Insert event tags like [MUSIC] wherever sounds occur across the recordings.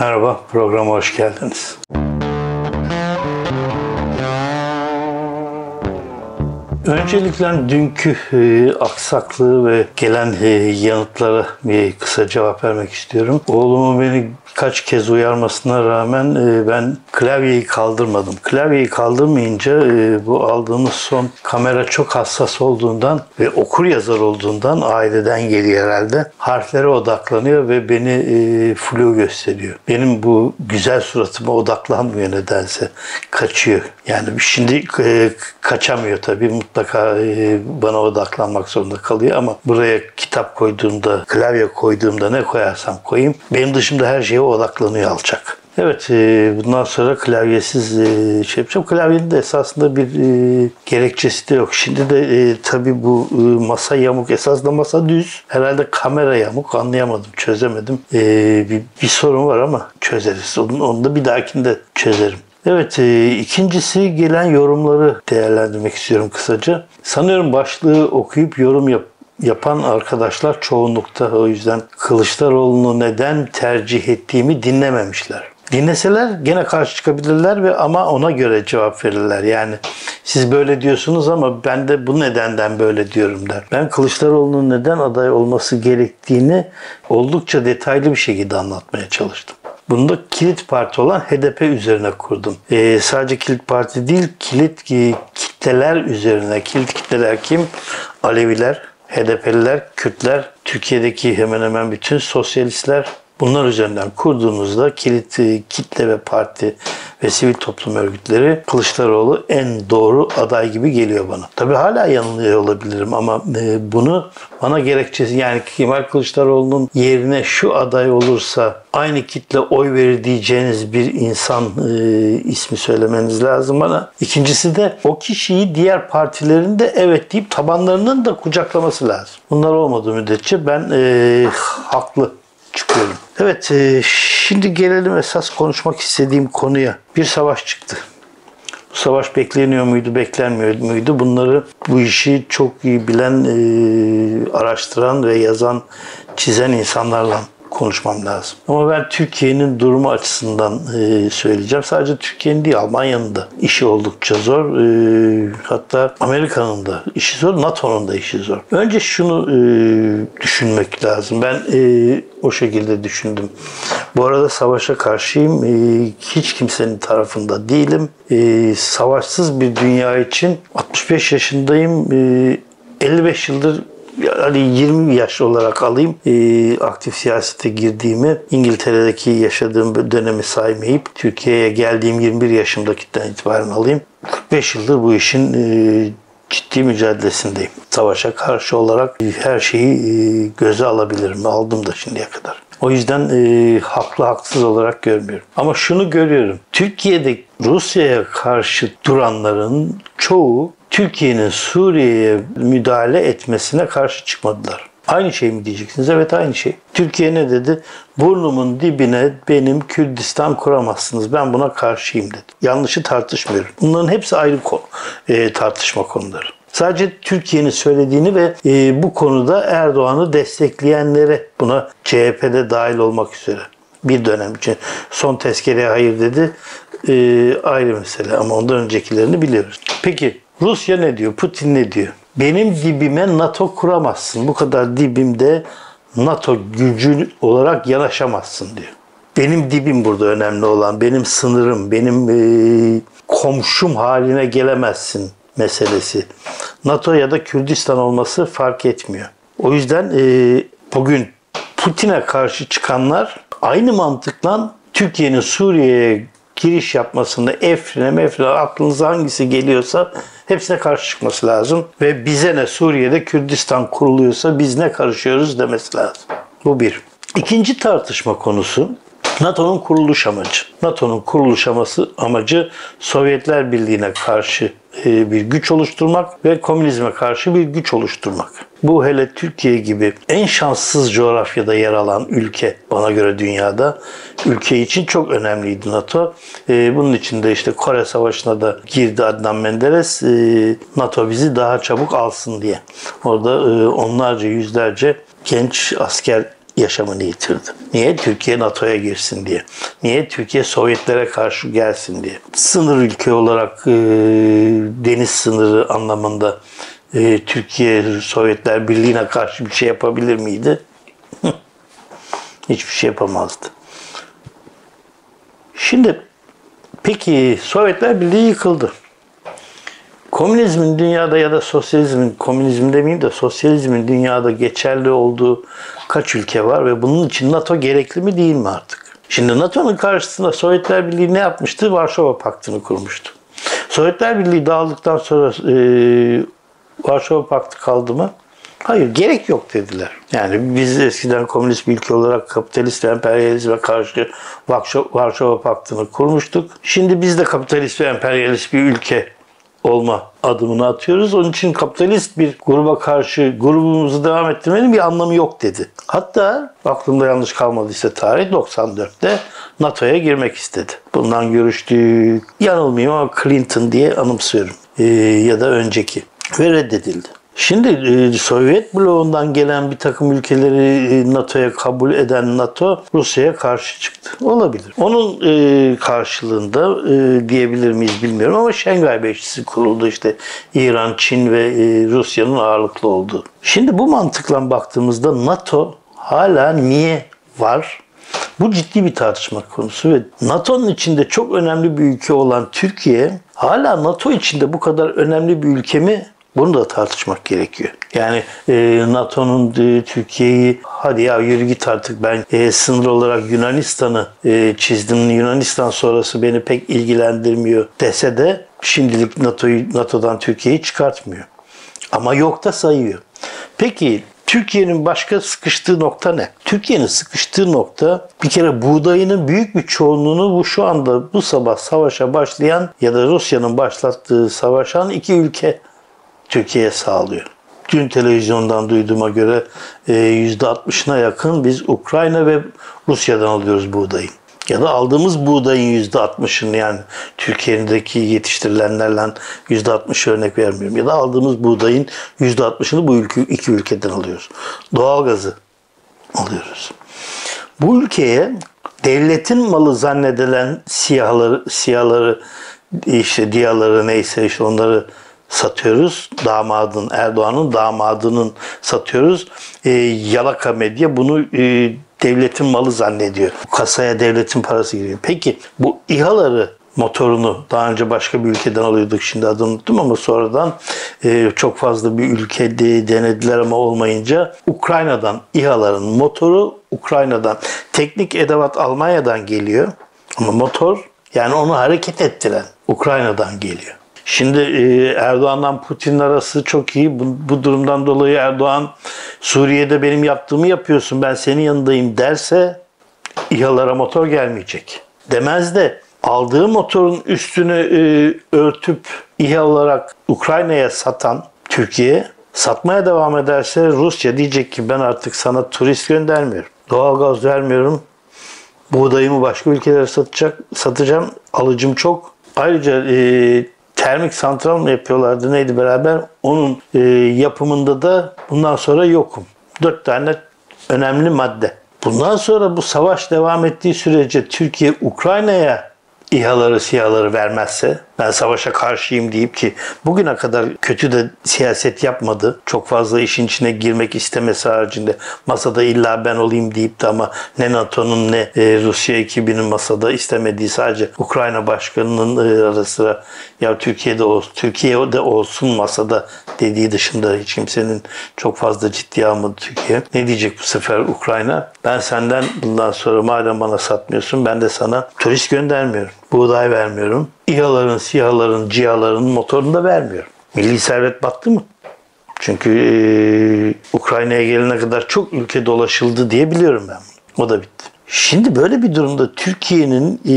Merhaba, programa hoş geldiniz. Öncelikle dünkü e, aksaklığı ve gelen e, yanıtlara bir kısa cevap vermek istiyorum. Oğlumun beni kaç kez uyarmasına rağmen e, ben klavyeyi kaldırmadım. Klavyeyi kaldırmayınca e, bu aldığımız son kamera çok hassas olduğundan ve okur yazar olduğundan aileden geliyor herhalde. Harflere odaklanıyor ve beni e, flu gösteriyor. Benim bu güzel suratıma odaklanmıyor nedense. Kaçıyor. Yani şimdi e, kaçamıyor tabii. Mutlaka e, bana odaklanmak zorunda kalıyor ama buraya kitap koyduğumda, klavye koyduğumda ne koyarsam koyayım benim dışımda her şeye odaklanıyor alçak. Evet, e, bundan sonra klavyesiz e, şey yapacağım. Klavyenin de esasında bir gerekçesi de yok. Şimdi de tabii bu masa yamuk. Esasında masa düz. Herhalde kamera yamuk. Anlayamadım, çözemedim. Bir, bir sorun var ama çözeriz. Onu, onu da bir dahakinde çözerim. Evet, e, ikincisi gelen yorumları değerlendirmek istiyorum kısaca. Sanıyorum başlığı okuyup yorum yap yapan arkadaşlar çoğunlukta o yüzden Kılıçdaroğlu'nu neden tercih ettiğimi dinlememişler. Dinleseler gene karşı çıkabilirler ve ama ona göre cevap verirler. Yani siz böyle diyorsunuz ama ben de bu nedenden böyle diyorum der. Ben Kılıçdaroğlu'nun neden aday olması gerektiğini oldukça detaylı bir şekilde anlatmaya çalıştım. Bunu da kilit parti olan HDP üzerine kurdum. Ee, sadece kilit parti değil, kilit kitleler üzerine. Kilit kitleler kim? Aleviler, HDP'liler, Kürtler, Türkiye'deki hemen hemen bütün sosyalistler bunlar üzerinden kurduğunuzda kilit kitle ve parti ve sivil toplum örgütleri Kılıçdaroğlu en doğru aday gibi geliyor bana. Tabii hala yanılıyor olabilirim ama e, bunu bana gerekçesi yani Kemal Kılıçdaroğlu'nun yerine şu aday olursa aynı kitle oy verir diyeceğiniz bir insan e, ismi söylemeniz lazım bana. İkincisi de o kişiyi diğer partilerin de evet deyip tabanlarının da kucaklaması lazım. Bunlar olmadığı müddetçe ben e, haklı çıkıyorum. Evet, e, şimdi gelelim esas konuşmak istediğim konuya. Bir savaş çıktı. Bu savaş bekleniyor muydu, beklenmiyor muydu? Bunları bu işi çok iyi bilen, e, araştıran ve yazan, çizen insanlarla konuşmam lazım. Ama ben Türkiye'nin durumu açısından e, söyleyeceğim. Sadece Türkiye'nin değil Almanya'nın da işi oldukça zor. E, hatta Amerika'nın da işi zor, NATO'nun da işi zor. Önce şunu e, düşünmek lazım. Ben o şekilde düşündüm. Bu arada savaşa karşıyım. Hiç kimsenin tarafında değilim. Savaşsız bir dünya için 65 yaşındayım. E, 55 yıldır hani 20 yaş olarak alayım e, aktif siyasete girdiğimi İngiltere'deki yaşadığım dönemi saymayıp Türkiye'ye geldiğim 21 yaşımdakinden itibaren alayım. 45 yıldır bu işin e, ciddi mücadelesindeyim. Savaşa karşı olarak her şeyi e, göze alabilirim. Aldım da şimdiye kadar. O yüzden e, haklı haksız olarak görmüyorum. Ama şunu görüyorum. Türkiye'de Rusya'ya karşı duranların çoğu Türkiye'nin Suriye'ye müdahale etmesine karşı çıkmadılar. Aynı şey mi diyeceksiniz? Evet aynı şey. Türkiye ne dedi? Burnumun dibine benim Kürdistan kuramazsınız. Ben buna karşıyım dedi. Yanlışı tartışmıyorum. Bunların hepsi ayrı konu, e, tartışma konuları. Sadece Türkiye'nin söylediğini ve e, bu konuda Erdoğan'ı destekleyenlere buna CHP'de dahil olmak üzere bir dönem için son tezkereye hayır dedi e, ayrı mesele ama ondan öncekilerini biliyoruz. Peki Rusya ne diyor? Putin ne diyor? Benim dibime NATO kuramazsın. Bu kadar dibimde NATO gücü olarak yanaşamazsın diyor. Benim dibim burada önemli olan, benim sınırım, benim e, komşum haline gelemezsin meselesi. NATO ya da Kürdistan olması fark etmiyor. O yüzden e, bugün Putin'e karşı çıkanlar aynı mantıkla Türkiye'nin Suriye'ye giriş yapmasında Efrin'e mefrin'e aklınıza hangisi geliyorsa hepsine karşı çıkması lazım. Ve bize ne Suriye'de Kürdistan kuruluyorsa biz ne karışıyoruz demesi lazım. Bu bir. İkinci tartışma konusu NATO'nun kuruluş amacı. NATO'nun kuruluş amacı Sovyetler Birliği'ne karşı e, bir güç oluşturmak ve komünizme karşı bir güç oluşturmak. Bu hele Türkiye gibi en şanssız coğrafyada yer alan ülke bana göre dünyada ülke için çok önemliydi NATO. E, bunun için de işte Kore Savaşı'na da girdi Adnan Menderes. E, NATO bizi daha çabuk alsın diye. Orada onlarca yüzlerce genç asker yaşamını yitirdi. Niye? Türkiye NATO'ya girsin diye. Niye? Türkiye Sovyetlere karşı gelsin diye. Sınır ülke olarak e, deniz sınırı anlamında e, Türkiye Sovyetler Birliği'ne karşı bir şey yapabilir miydi? [LAUGHS] Hiçbir şey yapamazdı. Şimdi peki Sovyetler Birliği yıkıldı. Komünizmin dünyada ya da sosyalizmin, komünizm demeyeyim de sosyalizmin dünyada geçerli olduğu kaç ülke var ve bunun için NATO gerekli mi değil mi artık? Şimdi NATO'nun karşısında Sovyetler Birliği ne yapmıştı? Varşova Paktı'nı kurmuştu. Sovyetler Birliği dağıldıktan sonra e, Varşova Paktı kaldı mı? Hayır, gerek yok dediler. Yani biz eskiden komünist bir ülke olarak kapitalist ve emperyalizme karşı Varşova Paktı'nı kurmuştuk. Şimdi biz de kapitalist ve emperyalist bir ülke olma adımını atıyoruz. Onun için kapitalist bir gruba karşı grubumuzu devam ettirmenin bir anlamı yok dedi. Hatta aklımda yanlış kalmadıysa tarih 94'te NATO'ya girmek istedi. Bundan görüştük. Yanılmıyorum ama Clinton diye anımsıyorum. Ee, ya da önceki. Ve reddedildi. Şimdi e, Sovyet bloğundan gelen bir takım ülkeleri e, NATO'ya kabul eden NATO Rusya'ya karşı çıktı. Olabilir. Onun e, karşılığında diyebilir miyiz bilmiyorum ama Şengay Beşlisi kuruldu işte İran, Çin ve Rusya'nın ağırlıklı olduğu. Şimdi bu mantıkla baktığımızda NATO hala niye var? Bu ciddi bir tartışma konusu ve NATO'nun içinde çok önemli bir ülke olan Türkiye hala NATO içinde bu kadar önemli bir ülke mi bunu da tartışmak gerekiyor. Yani e, NATO'nun e, Türkiye'yi hadi ya yürü git artık ben e, sınır olarak Yunanistan'ı e, çizdim. Yunanistan sonrası beni pek ilgilendirmiyor dese de şimdilik NATO'yu NATO'dan Türkiye'yi çıkartmıyor. Ama yok da sayıyor. Peki Türkiye'nin başka sıkıştığı nokta ne? Türkiye'nin sıkıştığı nokta bir kere buğdayının büyük bir çoğunluğunu bu şu anda bu sabah savaşa başlayan ya da Rusya'nın başlattığı savaşan iki ülke Türkiye'ye sağlıyor. Dün televizyondan duyduğuma göre %60'ına e, yakın biz Ukrayna ve Rusya'dan alıyoruz buğdayı. Ya da aldığımız buğdayın %60'ını yani Türkiye'deki yetiştirilenlerle %60 örnek vermiyorum. Ya da aldığımız buğdayın %60'ını bu ülke, iki ülkeden alıyoruz. Doğalgazı alıyoruz. Bu ülkeye devletin malı zannedilen siyahları, siyahları işte diyaları neyse işte onları satıyoruz. Damadın, Erdoğan'ın damadının satıyoruz. E, Yalaka Medya bunu e, devletin malı zannediyor. Kasaya devletin parası giriyor. Peki bu İHA'ları motorunu daha önce başka bir ülkeden alıyorduk şimdi adını unuttum ama sonradan e, çok fazla bir ülkede denediler ama olmayınca Ukrayna'dan İHA'ların motoru Ukrayna'dan teknik edevat Almanya'dan geliyor ama motor yani onu hareket ettiren Ukrayna'dan geliyor. Şimdi e, Erdoğan'dan Putin'in arası çok iyi. Bu, bu durumdan dolayı Erdoğan Suriye'de benim yaptığımı yapıyorsun ben senin yanındayım derse İHA'lara motor gelmeyecek. Demez de aldığı motorun üstünü e, örtüp İHA olarak Ukrayna'ya satan Türkiye satmaya devam ederse Rusya diyecek ki ben artık sana turist göndermiyorum. Doğalgaz vermiyorum. Buğdayımı başka ülkelere satacak, satacağım. Alıcım çok. Ayrıca e, termik santral mı yapıyorlardı neydi beraber? Onun e, yapımında da bundan sonra yokum. Dört tane önemli madde. Bundan sonra bu savaş devam ettiği sürece Türkiye Ukrayna'ya İHA'ları SİHA'ları vermezse ben savaşa karşıyım deyip ki bugüne kadar kötü de siyaset yapmadı. Çok fazla işin içine girmek istemesi haricinde masada illa ben olayım deyip de ama ne NATO'nun ne e, Rusya ekibinin masada istemediği sadece Ukrayna başkanının e, ara sıra ya Türkiye'de olsun, Türkiye'de olsun masada dediği dışında hiç kimsenin çok fazla ciddiye almadı Türkiye. Ne diyecek bu sefer Ukrayna? Ben senden bundan sonra madem bana satmıyorsun ben de sana turist göndermiyorum. Buğday vermiyorum. İHA'ların, SİHA'ların, CİHA'ların motorunu da vermiyorum. Milli servet battı mı? Çünkü e, Ukrayna'ya gelene kadar çok ülke dolaşıldı diye biliyorum ben. O da bitti. Şimdi böyle bir durumda Türkiye'nin e,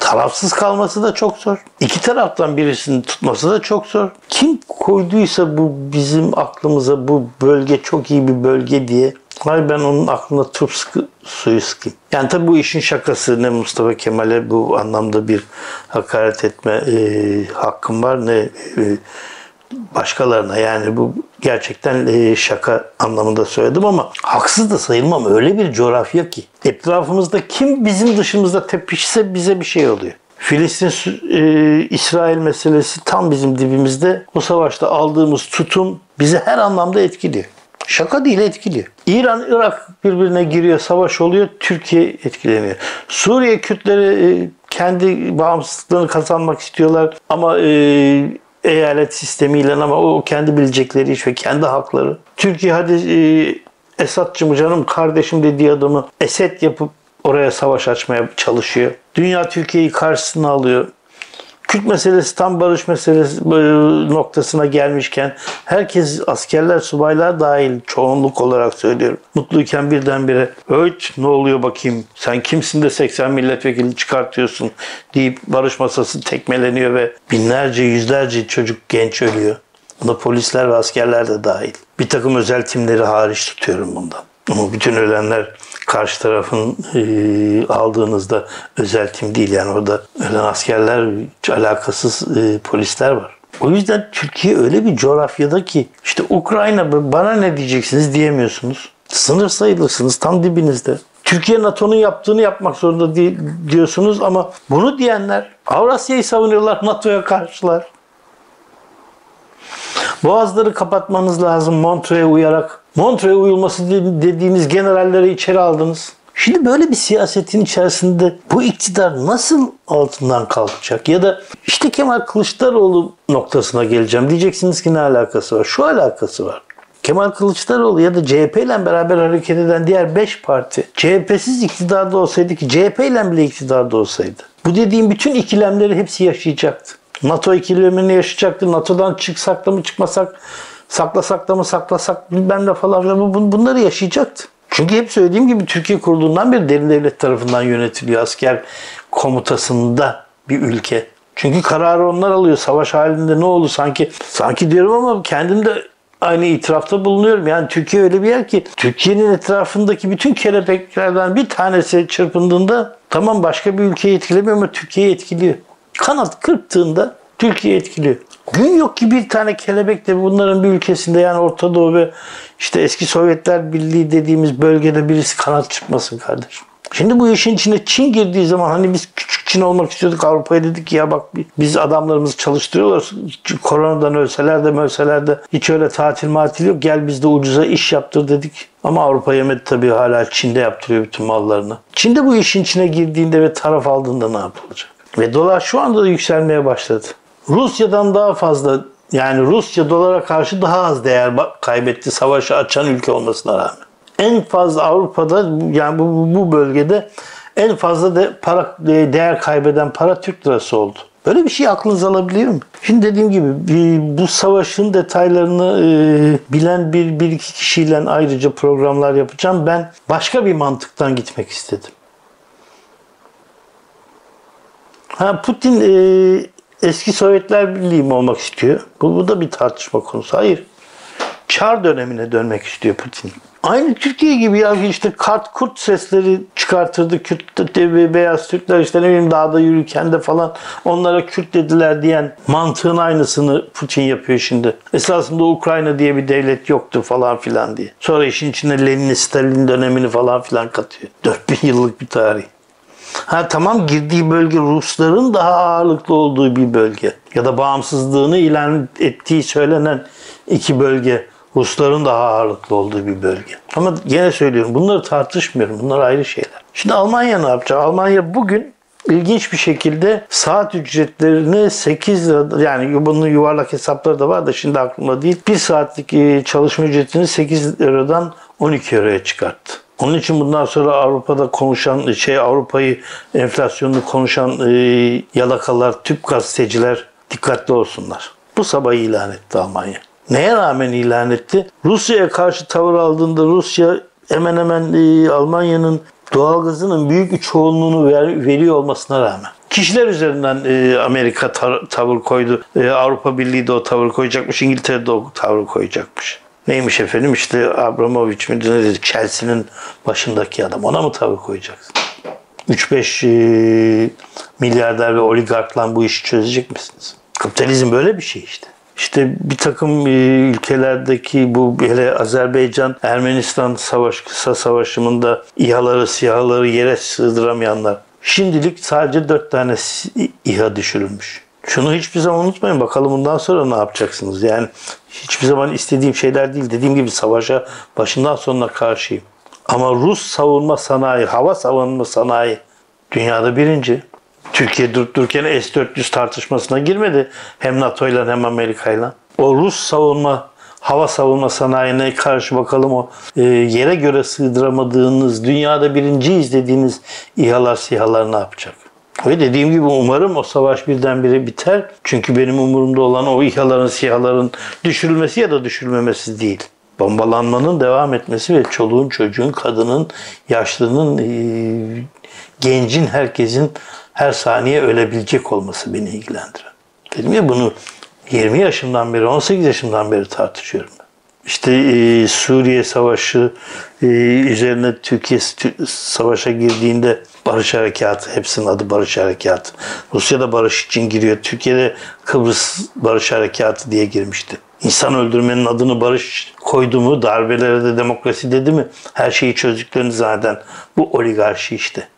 tarafsız kalması da çok zor. İki taraftan birisini tutması da çok zor. Kim koyduysa bu bizim aklımıza bu bölge çok iyi bir bölge diye Hayır ben onun aklına turp sıkı, suyu sıkayım. Yani tabii bu işin şakası ne Mustafa Kemal'e bu anlamda bir hakaret etme e, hakkım var ne e, başkalarına yani bu gerçekten e, şaka anlamında söyledim ama haksız da sayılmam. Öyle bir coğrafya ki etrafımızda kim bizim dışımızda tepişse bize bir şey oluyor. Filistin e, İsrail meselesi tam bizim dibimizde. O savaşta aldığımız tutum bizi her anlamda etkiliyor. Şaka değil etkiliyor. İran, Irak birbirine giriyor, savaş oluyor, Türkiye etkileniyor. Suriye Kürtleri e, kendi bağımsızlığını kazanmak istiyorlar ama e, eyalet sistemiyle ama o kendi bilecekleri iş ve kendi hakları. Türkiye hadi e, Esad'cı mı canım kardeşim dediği adamı Esed yapıp oraya savaş açmaya çalışıyor. Dünya Türkiye'yi karşısına alıyor. Kürt meselesi tam barış meselesi noktasına gelmişken herkes askerler, subaylar dahil çoğunluk olarak söylüyorum. Mutluyken birdenbire öğüt ne oluyor bakayım sen kimsin de 80 milletvekili çıkartıyorsun deyip barış masası tekmeleniyor ve binlerce yüzlerce çocuk genç ölüyor. Buna polisler ve askerler de dahil. Bir takım özel timleri hariç tutuyorum bundan. Ama bütün ölenler karşı tarafın e, aldığınızda özel tim değil. Yani orada ölen askerler, alakasız e, polisler var. O yüzden Türkiye öyle bir coğrafyada ki işte Ukrayna bana ne diyeceksiniz diyemiyorsunuz. Sınır sayılırsınız tam dibinizde. Türkiye NATO'nun yaptığını yapmak zorunda değil diyorsunuz ama bunu diyenler Avrasya'yı savunuyorlar [LAUGHS] NATO'ya karşılar. Boğazları kapatmanız lazım Montreux'e uyarak. Montreux'e uyulması dediğiniz generalleri içeri aldınız. Şimdi böyle bir siyasetin içerisinde bu iktidar nasıl altından kalkacak? Ya da işte Kemal Kılıçdaroğlu noktasına geleceğim. Diyeceksiniz ki ne alakası var? Şu alakası var. Kemal Kılıçdaroğlu ya da CHP ile beraber hareket eden diğer 5 parti CHP'siz iktidarda olsaydı ki CHP ile bile iktidarda olsaydı bu dediğim bütün ikilemleri hepsi yaşayacaktı. NATO ikilemini yaşayacaktı. NATO'dan çıksak da mı çıkmasak, saklasak da mı saklasak bilmem ne falan filan bunları yaşayacaktı. Çünkü hep söylediğim gibi Türkiye kurulduğundan beri derin devlet tarafından yönetiliyor. Asker komutasında bir ülke. Çünkü kararı onlar alıyor. Savaş halinde ne oldu sanki sanki diyorum ama kendim de aynı itirafta bulunuyorum. Yani Türkiye öyle bir yer ki Türkiye'nin etrafındaki bütün kelebeklerden bir tanesi çırpındığında tamam başka bir ülkeyi etkilemiyor ama Türkiye'yi etkiliyor kanat kırptığında Türkiye etkiliyor. Gün yok ki bir tane kelebek de bunların bir ülkesinde yani Orta Doğu ve işte eski Sovyetler Birliği dediğimiz bölgede birisi kanat çıkmasın kardeşim. Şimdi bu işin içine Çin girdiği zaman hani biz küçük Çin olmak istiyorduk Avrupa'ya dedik ki ya bak biz adamlarımızı çalıştırıyorlar. Koronadan ölseler de ölseler de hiç öyle tatil matil yok. Gel bizde ucuza iş yaptır dedik. Ama Avrupa yemedi tabii hala Çin'de yaptırıyor bütün mallarını. Çin'de bu işin içine girdiğinde ve taraf aldığında ne yapılacak? Ve dolar şu anda da yükselmeye başladı. Rusya'dan daha fazla yani Rusya dolara karşı daha az değer kaybetti savaşı açan ülke olmasına rağmen. En fazla Avrupa'da yani bu, bu bölgede en fazla de para değer kaybeden para Türk lirası oldu. Böyle bir şey aklınıza alabiliyor mu? Şimdi dediğim gibi bu savaşın detaylarını e, bilen bir, bir iki kişiyle ayrıca programlar yapacağım. Ben başka bir mantıktan gitmek istedim. Ha, Putin e, eski Sovyetler Birliği mi olmak istiyor? Bu, bu da bir tartışma konusu. Hayır. Çar dönemine dönmek istiyor Putin. Aynı Türkiye gibi ya işte kart kurt sesleri çıkartırdı. Kürt beyaz Türkler işte ne bileyim dağda yürürken de falan onlara Kürt dediler diyen mantığın aynısını Putin yapıyor şimdi. Esasında Ukrayna diye bir devlet yoktu falan filan diye. Sonra işin içine Lenin Stalin dönemini falan filan katıyor. 4000 yıllık bir tarih. Ha tamam girdiği bölge Rusların daha ağırlıklı olduğu bir bölge. Ya da bağımsızlığını ilan ettiği söylenen iki bölge Rusların daha ağırlıklı olduğu bir bölge. Ama yine söylüyorum bunları tartışmıyorum. Bunlar ayrı şeyler. Şimdi Almanya ne yapacak? Almanya bugün ilginç bir şekilde saat ücretlerini 8 lira yani bunun yuvarlak hesapları da var da şimdi aklımda değil. Bir saatlik e, çalışma ücretini 8 liradan 12 euroya çıkarttı. Onun için bundan sonra Avrupa'da konuşan şey Avrupa'yı enflasyonunu konuşan e, yalakalar, tüp gazeteciler dikkatli olsunlar. Bu sabah ilan etti Almanya. Neye rağmen ilan etti? Rusya'ya karşı tavır aldığında Rusya hemen hemen e, Almanya'nın doğalgazının büyük bir çoğunluğunu ver, veriyor olmasına rağmen. Kişiler üzerinden e, Amerika tar- tavır koydu. E, Avrupa Birliği de o tavır koyacakmış. İngiltere de o tavır koyacakmış. Neymiş efendim işte Abramovich mi dedi Chelsea'nin başındaki adam ona mı tavır koyacaksın? 3-5 e, milyarder ve oligarkla bu işi çözecek misiniz? Kapitalizm böyle bir şey işte. işte bir takım e, ülkelerdeki bu hele Azerbaycan Ermenistan savaş kısa savaşımında İHA'ları SİHA'ları yere sığdıramayanlar. Şimdilik sadece dört tane İHA düşürülmüş. Şunu hiçbir zaman unutmayın. Bakalım bundan sonra ne yapacaksınız? Yani hiçbir zaman istediğim şeyler değil. Dediğim gibi savaşa başından sonuna karşıyım. Ama Rus savunma sanayi, hava savunma sanayi dünyada birinci. Türkiye durup dururken S-400 tartışmasına girmedi. Hem NATO ile hem Amerika ile. O Rus savunma, hava savunma sanayine karşı bakalım o e, yere göre sığdıramadığınız, dünyada birinciyiz dediğiniz İHA'lar, SİHA'lar ne yapacak? Ve dediğim gibi umarım o savaş birdenbire biter. Çünkü benim umurumda olan o İHA'ların, SİHA'ların düşürülmesi ya da düşürülmemesi değil. Bombalanmanın devam etmesi ve çoluğun, çocuğun, kadının, yaşlının, e, gencin, herkesin her saniye ölebilecek olması beni ilgilendiren. Dedim ya bunu 20 yaşımdan beri, 18 yaşımdan beri tartışıyorum. İşte e, Suriye Savaşı e, üzerine Türkiye savaşa girdiğinde Barış Harekatı, hepsinin adı Barış Harekatı. Rusya da barış için giriyor. Türkiye'de Kıbrıs Barış Harekatı diye girmişti. İnsan öldürmenin adını barış koydu mu, darbelere de demokrasi dedi mi, her şeyi çözdüklerini zaten bu oligarşi işte.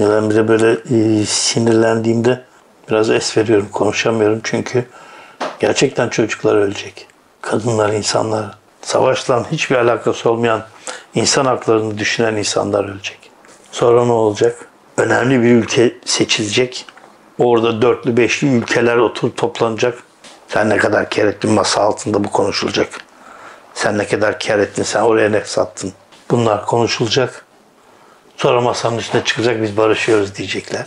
Ben bir de böyle e, sinirlendiğimde biraz es veriyorum, konuşamıyorum çünkü gerçekten çocuklar ölecek. Kadınlar, insanlar, savaşla hiçbir alakası olmayan insan haklarını düşünen insanlar ölecek. Sonra ne olacak? Önemli bir ülke seçilecek. Orada dörtlü beşli ülkeler oturup toplanacak. Sen ne kadar kar ettin masa altında bu konuşulacak. Sen ne kadar kar ettin sen oraya ne sattın. Bunlar konuşulacak. Sonra masanın üstüne çıkacak biz barışıyoruz diyecekler.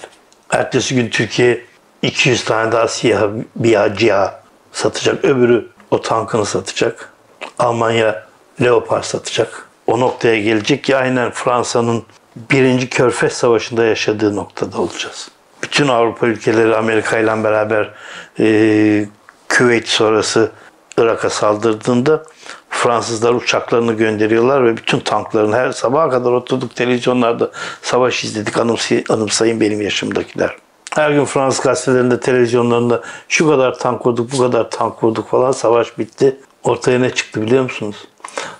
Ertesi gün Türkiye 200 tane daha siyah bir ciha satacak. Öbürü o tankını satacak. Almanya Leopard satacak. O noktaya gelecek ki aynen Fransa'nın birinci Körfez Savaşı'nda yaşadığı noktada olacağız. Bütün Avrupa ülkeleri Amerika ile beraber e, Küveyt sonrası Irak'a saldırdığında Fransızlar uçaklarını gönderiyorlar ve bütün tankların her sabaha kadar oturduk televizyonlarda savaş izledik anımsay anımsayın benim yaşımdakiler. Her gün Fransız gazetelerinde, televizyonlarında şu kadar tank vurduk, bu kadar tank vurduk falan savaş bitti. Ortaya ne çıktı biliyor musunuz?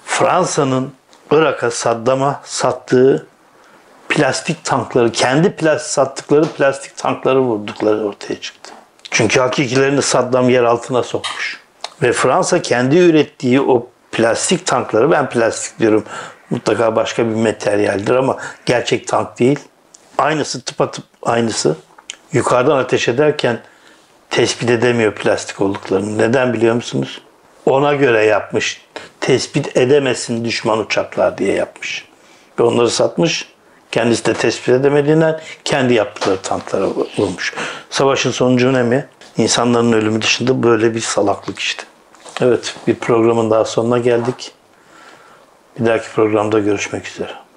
Fransa'nın Irak'a Saddam'a sattığı plastik tankları, kendi plastik sattıkları plastik tankları vurdukları ortaya çıktı. Çünkü hakikilerini Saddam yer altına sokmuş. Ve Fransa kendi ürettiği o plastik tankları, ben plastik diyorum mutlaka başka bir materyaldir ama gerçek tank değil. Aynısı tıpatıp aynısı. Yukarıdan ateş ederken tespit edemiyor plastik olduklarını. Neden biliyor musunuz? Ona göre yapmış. Tespit edemesin düşman uçaklar diye yapmış. Ve onları satmış. Kendisi de tespit edemediğinden kendi yaptıkları tanklara vurmuş. Savaşın sonucu ne mi? İnsanların ölümü dışında böyle bir salaklık işte. Evet, bir programın daha sonuna geldik. Bir dahaki programda görüşmek üzere.